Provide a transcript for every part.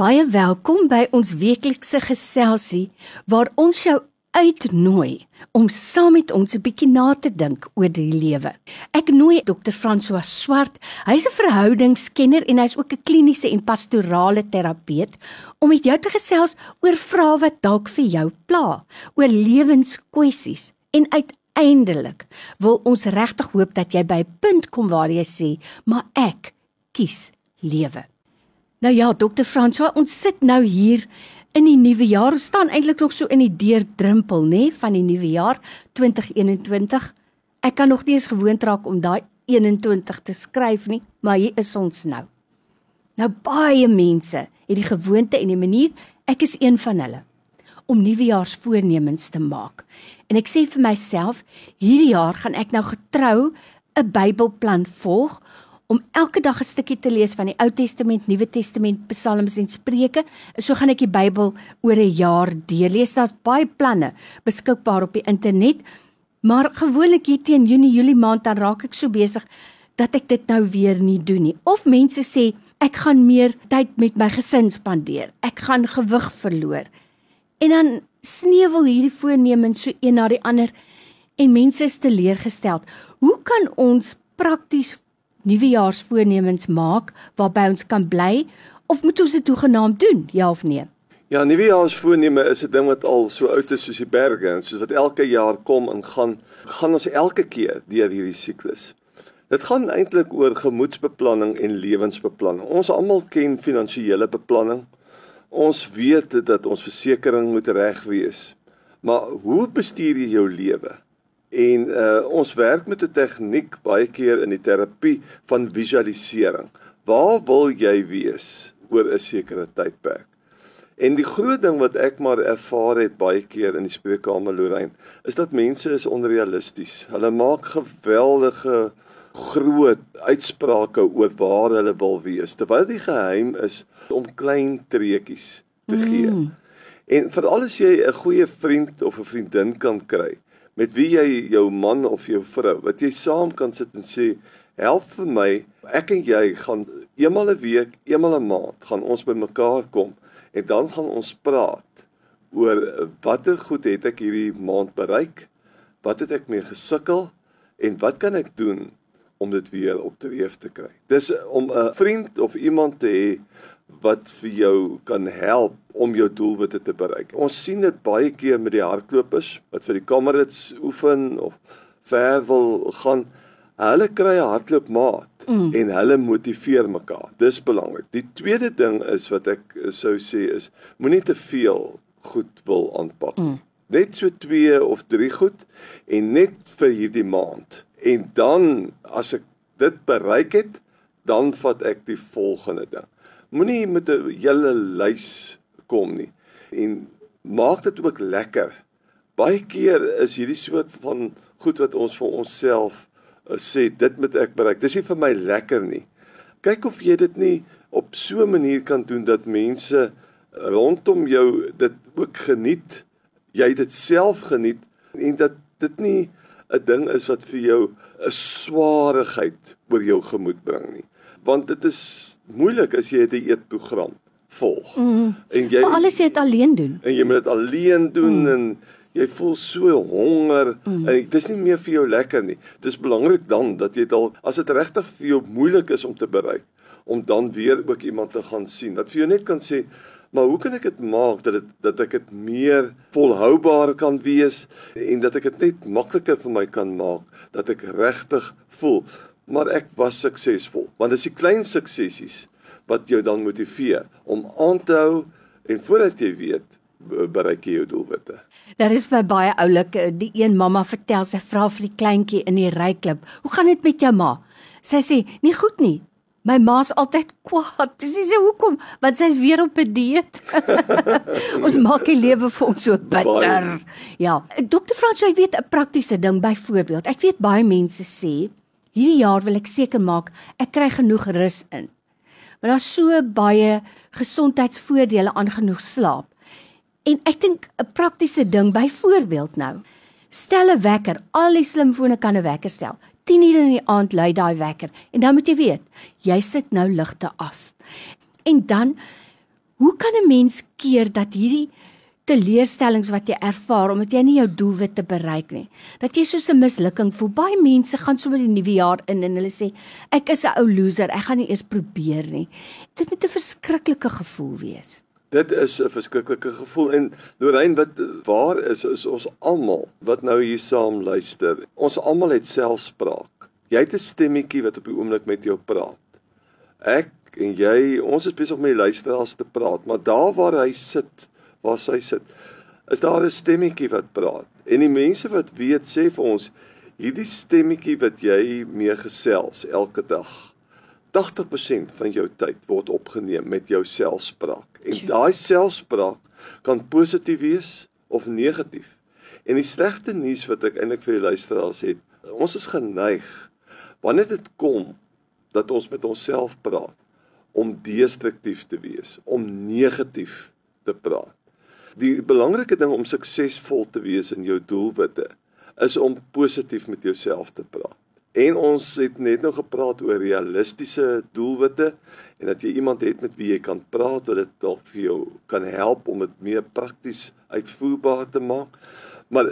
Baie welkom by ons weeklikse geselsie waar ons jou uitnooi om saam met ons 'n bietjie na te dink oor die lewe. Ek nooi Dr. François Swart, hy's 'n verhoudingskenner en hy's ook 'n kliniese en pastorale terapeut om met jou te gesels oor vrae wat dalk vir jou pla, oor lewenskwessies en uiteindelik wil ons regtig hoop dat jy by 'n punt kom waar jy sê, "Maar ek kies lewe." Nou ja, Dr. François, ons sit nou hier in die nuwe jaar. Ons staan eintlik nog so in die deurdrempel, nê, nee, van die nuwe jaar 2021. Ek kan nog nie eens gewoond raak om daai 21 te skryf nie, maar hier is ons nou. Nou baie mense het die gewoonte en die manier, ek is een van hulle, om nuwejaarsvoornemens te maak. En ek sê vir myself, hierdie jaar gaan ek nou getrou 'n Bybelplan volg om elke dag 'n stukkie te lees van die Ou Testament, Nuwe Testament, Psalms en Spreuke. So gaan ek die Bybel oor 'n jaar deurlees. Daar's baie planne beskikbaar op die internet. Maar gewoonlik hier teen Junie, Julie maand dan raak ek so besig dat ek dit nou weer nie doen nie. Of mense sê ek gaan meer tyd met my gesin spandeer. Ek gaan gewig verloor. En dan sneuwel hierdie voornemens so een na die ander en mense is teleurgesteld. Hoe kan ons prakties nuwejaarsvoornemens maak waarby ons kan bly of moet ons dit toegenaamd doen ja of nee Ja nuwejaarsvoorneme is 'n ding wat al so oud is soos die berge en soos wat elke jaar kom en gaan gaan ons elke keer deur hierdie siklus Dit gaan eintlik oor gemoedsbeplanning en lewensbeplanning. Ons almal ken finansiële beplanning. Ons weet dat ons versekerings moet reg wees. Maar hoe bestuur jy jou lewe? En uh ons werk met 'n tegniek baie keer in die terapie van visualisering. Waar wil jy wees oor 'n sekere tydperk? En die groot ding wat ek maar ervaar het baie keer in die spreekkamer Lorraine, is dat mense is onrealisties. Hulle maak geweldige groot uitsprake oor waar hulle wil wees, terwyl die geheim is om klein treetjies te gee. Mm. En veral as jy 'n goeie vriend of 'n vriendin kan kry met wie jy jou man of jou vrou wat jy saam kan sit en sê help vir my. Ek en jy gaan eenmal 'n week eenmal 'n maand gaan ons bymekaar kom en dan gaan ons praat oor watter goed het ek hierdie maand bereik wat het ek mee gesukkel en wat kan ek doen om dit weer op te weef te kry. Dis om 'n vriend of iemand te hê wat vir jou kan help om jou doelwitte te bereik. Ons sien dit baie keer met die hardlopers wat vir die kamerits oefen of ver wil gaan. Hulle kry 'n hardloopmaat mm. en hulle motiveer mekaar. Dis belangrik. Die tweede ding is wat ek sou sê is moenie te veel goed wil aanpak. Mm. Net so 2 of 3 goed en net vir hierdie maand. En dan as ek dit bereik het, dan vat ek die volgende ding moenie met 'n hele lys kom nie en maak dit ook lekker. Baie keer is hierdie soort van goed wat ons vir onsself uh, sê dit moet ek bereik. Dis nie vir my lekker nie. Kyk of jy dit nie op so 'n manier kan doen dat mense rondom jou dit ook geniet. Jy dit self geniet en dat dit nie 'n ding is wat vir jou 'n swaarigheid oor jou gemoed bring nie. Want dit is moeilik as jy 'n dieetprogram volg. Mm. En jy Maar alles jy dit alleen doen. En jy moet dit alleen doen mm. en jy voel so honger mm. en dit is nie meer vir jou lekker nie. Dit is belangrik dan dat jy dit al as dit regtig vir jou moeilik is om te bereik om dan weer ook iemand te gaan sien. Dat vir jou net kan sê Maar hoe kan ek dit maak dat dit dat ek dit meer volhoubaar kan wees en dat ek dit net makliker vir my kan maak dat ek regtig voel maar ek was suksesvol. Want dis die klein suksessies wat jou dan motiveer om aan te hou en voordat jy weet bereik jy jou doelwitte. Daar is by baie oulik eh, die een mamma vertel sy vra vir die kleintjie in die ryklub, "Hoe gaan dit met jou ma?" Sy sê, "Nie goed nie. My ma's altyd kwaad." Sy sê, "Hoekom? Want sy's weer op 'n dieet." ons maak die lewe vir ons so bitter. Ja, Dr. Frans, jy weet 'n praktiese ding byvoorbeeld. Ek weet baie mense sê Hierdie jaar wil ek seker maak ek kry genoeg rus in. Maar daar's so baie gesondheidsvoordele aan genoeg slaap. En ek dink 'n praktiese ding byvoorbeeld nou. Stel 'n wekker. Al die slimfone kan 'n wekker stel. 10 uur in die aand lui daai wekker en dan moet jy weet, jy sit nou ligte af. En dan Hoe kan 'n mens keer dat hierdie teleurstellings wat jy ervaar omdat jy nie jou doelwitte bereik nie. Dat jy soos 'n mislukking voel. Baie mense gaan sommer die nuwe jaar in en hulle sê ek is 'n ou loser, ek gaan nie eers probeer nie. Dit moet 'n verskriklike gevoel wees. Dit is 'n verskriklike gevoel en Lorraine wat waar is is ons almal wat nou hier saam luister. Ons almal het selfspraak. Jy het 'n stemmetjie wat op die oomblik met jou praat. Ek en jy, ons is besig om met die luisteraars te praat, maar daar waar hy sit waar sy sit, is daar 'n stemmetjie wat praat. En die mense wat weet sê vir ons hierdie stemmetjie wat jy mee gesels elke dag 80% van jou tyd word opgeneem met jou selfspraak. En daai selfspraak kan positief wees of negatief. En die slegte nuus wat ek eintlik vir die luisteraars het, ons is geneig wanneer dit kom dat ons met onsself praat om destruktief te wees, om negatief te praat. Die belangrike ding om suksesvol te wees in jou doelwitte is om positief met jouself te praat. En ons het net nou gepraat oor realistiese doelwitte en dat jy iemand het met wie jy kan praat wat dit dalk vir jou kan help om dit meer prakties uitvoerbaar te maak. Maar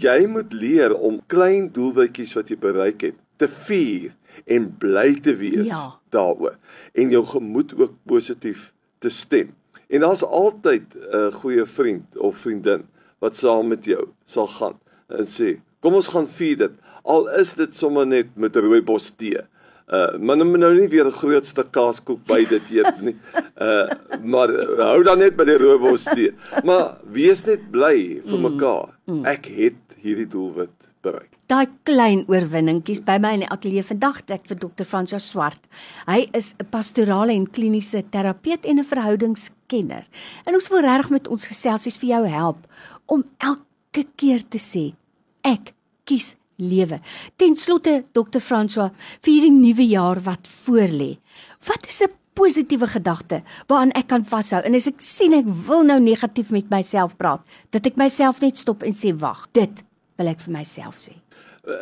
jy moet leer om klein doelwitjies wat jy bereik het te vier en bly te wees ja. daaroor en jou gemoed ook positief te stem. En daar's altyd 'n goeie vriend of vriendin wat saam met jou sal gaan en sê, "Kom ons gaan vier dit." Al is dit sommer net met rooibos tee. Uh, maar nou nou nie weer 'n groot stuk kaaskoek by dit eet nie. Uh, maar uh, hou dan net by die rooibos tee. Maar wees net bly vir mm. mekaar. Mm. Ek het hierdie doelwit bereik. Daai klein oorwinningkies by my in die ateljee vandag ek vir dokter Fransja Swart. Hy is 'n pastorale en kliniese terapeut en 'n verhoudingskenner. En ons wil regtig met ons geselsies vir jou help om elke keer te sê ek kies lewe. Ten slotte dokter Fransja vir hierdie nuwe jaar wat voorlê. Wat is 'n positiewe gedagte waaraan ek kan vashou en as ek sien ek wil nou negatief met myself praat, dat ek myself net stop en sê wag, dit wil ek vir myself sê.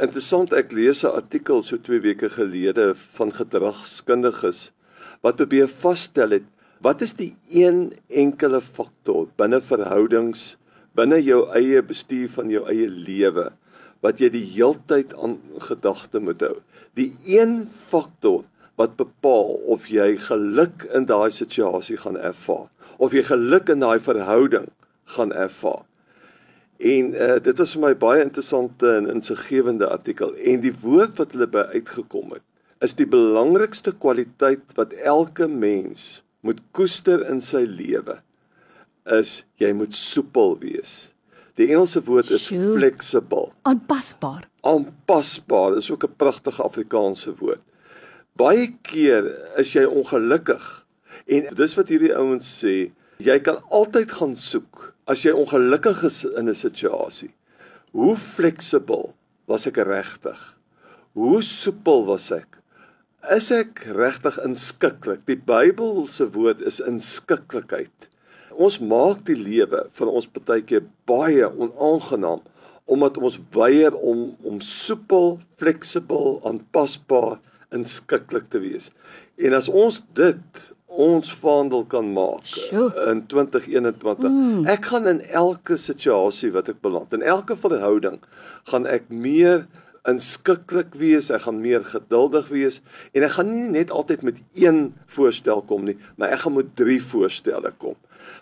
Interessant, ek lees 'n artikel so 2 weke gelede van gedragskundiges wat probeer vasstel het wat is die een enkele faktor binne verhoudings, binne jou eie bestuur van jou eie lewe wat jy die heeltyd aan gedagte moet hou. Die een faktor wat bepaal of jy geluk in daai situasie gaan ervaar of jy geluk in daai verhouding gaan ervaar. En uh, dit was vir my baie interessante en insiggewende artikel en die woord wat hulle by uitgekom het is die belangrikste kwaliteit wat elke mens moet koester in sy lewe is jy moet soepel wees. Die Engelse woord is flexible. Aanpasbaar. Aanpasbaar is ook 'n pragtige Afrikaanse woord. Baie keer is jy ongelukkig en dis wat hierdie ouens sê, jy kan altyd gaan soek as jy ongelukkig is in 'n situasie, hoe fleksibel was ek regtig? Hoe soepel was ek? Is ek regtig inskikkelik? Die Bybel se woord is inskikkelikheid. Ons maak die lewe van ons partykeer baie onaangenaam omdat ons weier om om soepel, fleksibel, aanpasbaar, inskikkelik te wees. En as ons dit ons vaandel kan maak Sjoe. in 2021. Mm. Ek gaan in elke situasie wat ek beland, in elke verhouding, gaan ek meer inskikkelik wees, ek gaan meer geduldig wees en ek gaan nie net altyd met een voorstel kom nie, maar ek gaan met drie voorstelle kom.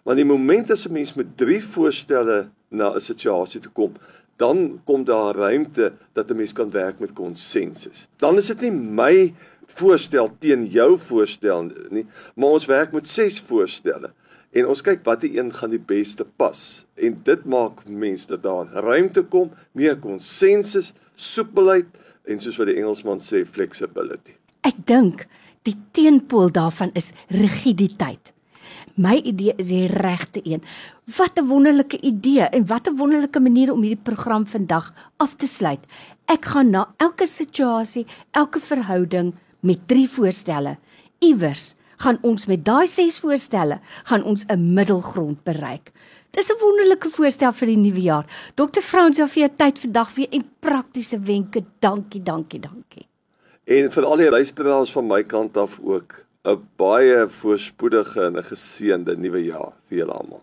Want die oomblik as 'n mens met drie voorstelle na 'n situasie toe kom, dan kom daar ruimte dat 'n mens kan werk met konsensus. Dan is dit nie my voorstel teen jou voorstel nie, maar ons werk met ses voorstelle en ons kyk watter een gaan die beste pas. En dit maak mense dat daar ruimte kom, meer konsensus, soepelheid en soos wat die Engelsman sê flexibility. Ek dink die teenpool daarvan is rigiditeit. My idee is die regte een. Wat 'n wonderlike idee en wat 'n wonderlike manier om hierdie program vandag af te sluit. Ek gaan na elke situasie, elke verhouding met drie voorstelle. Iewers gaan ons met daai ses voorstelle gaan ons 'n middelgrond bereik. Dis 'n wonderlike voorstel vir die nuwe jaar. Dr. Frans vir jou tyd vandag weer en praktiese wenke. Dankie, dankie, dankie. En vir al die luisteraars van my kant af ook 'n baie voorspoedige en 'n geseënde nuwe jaar vir julle almal.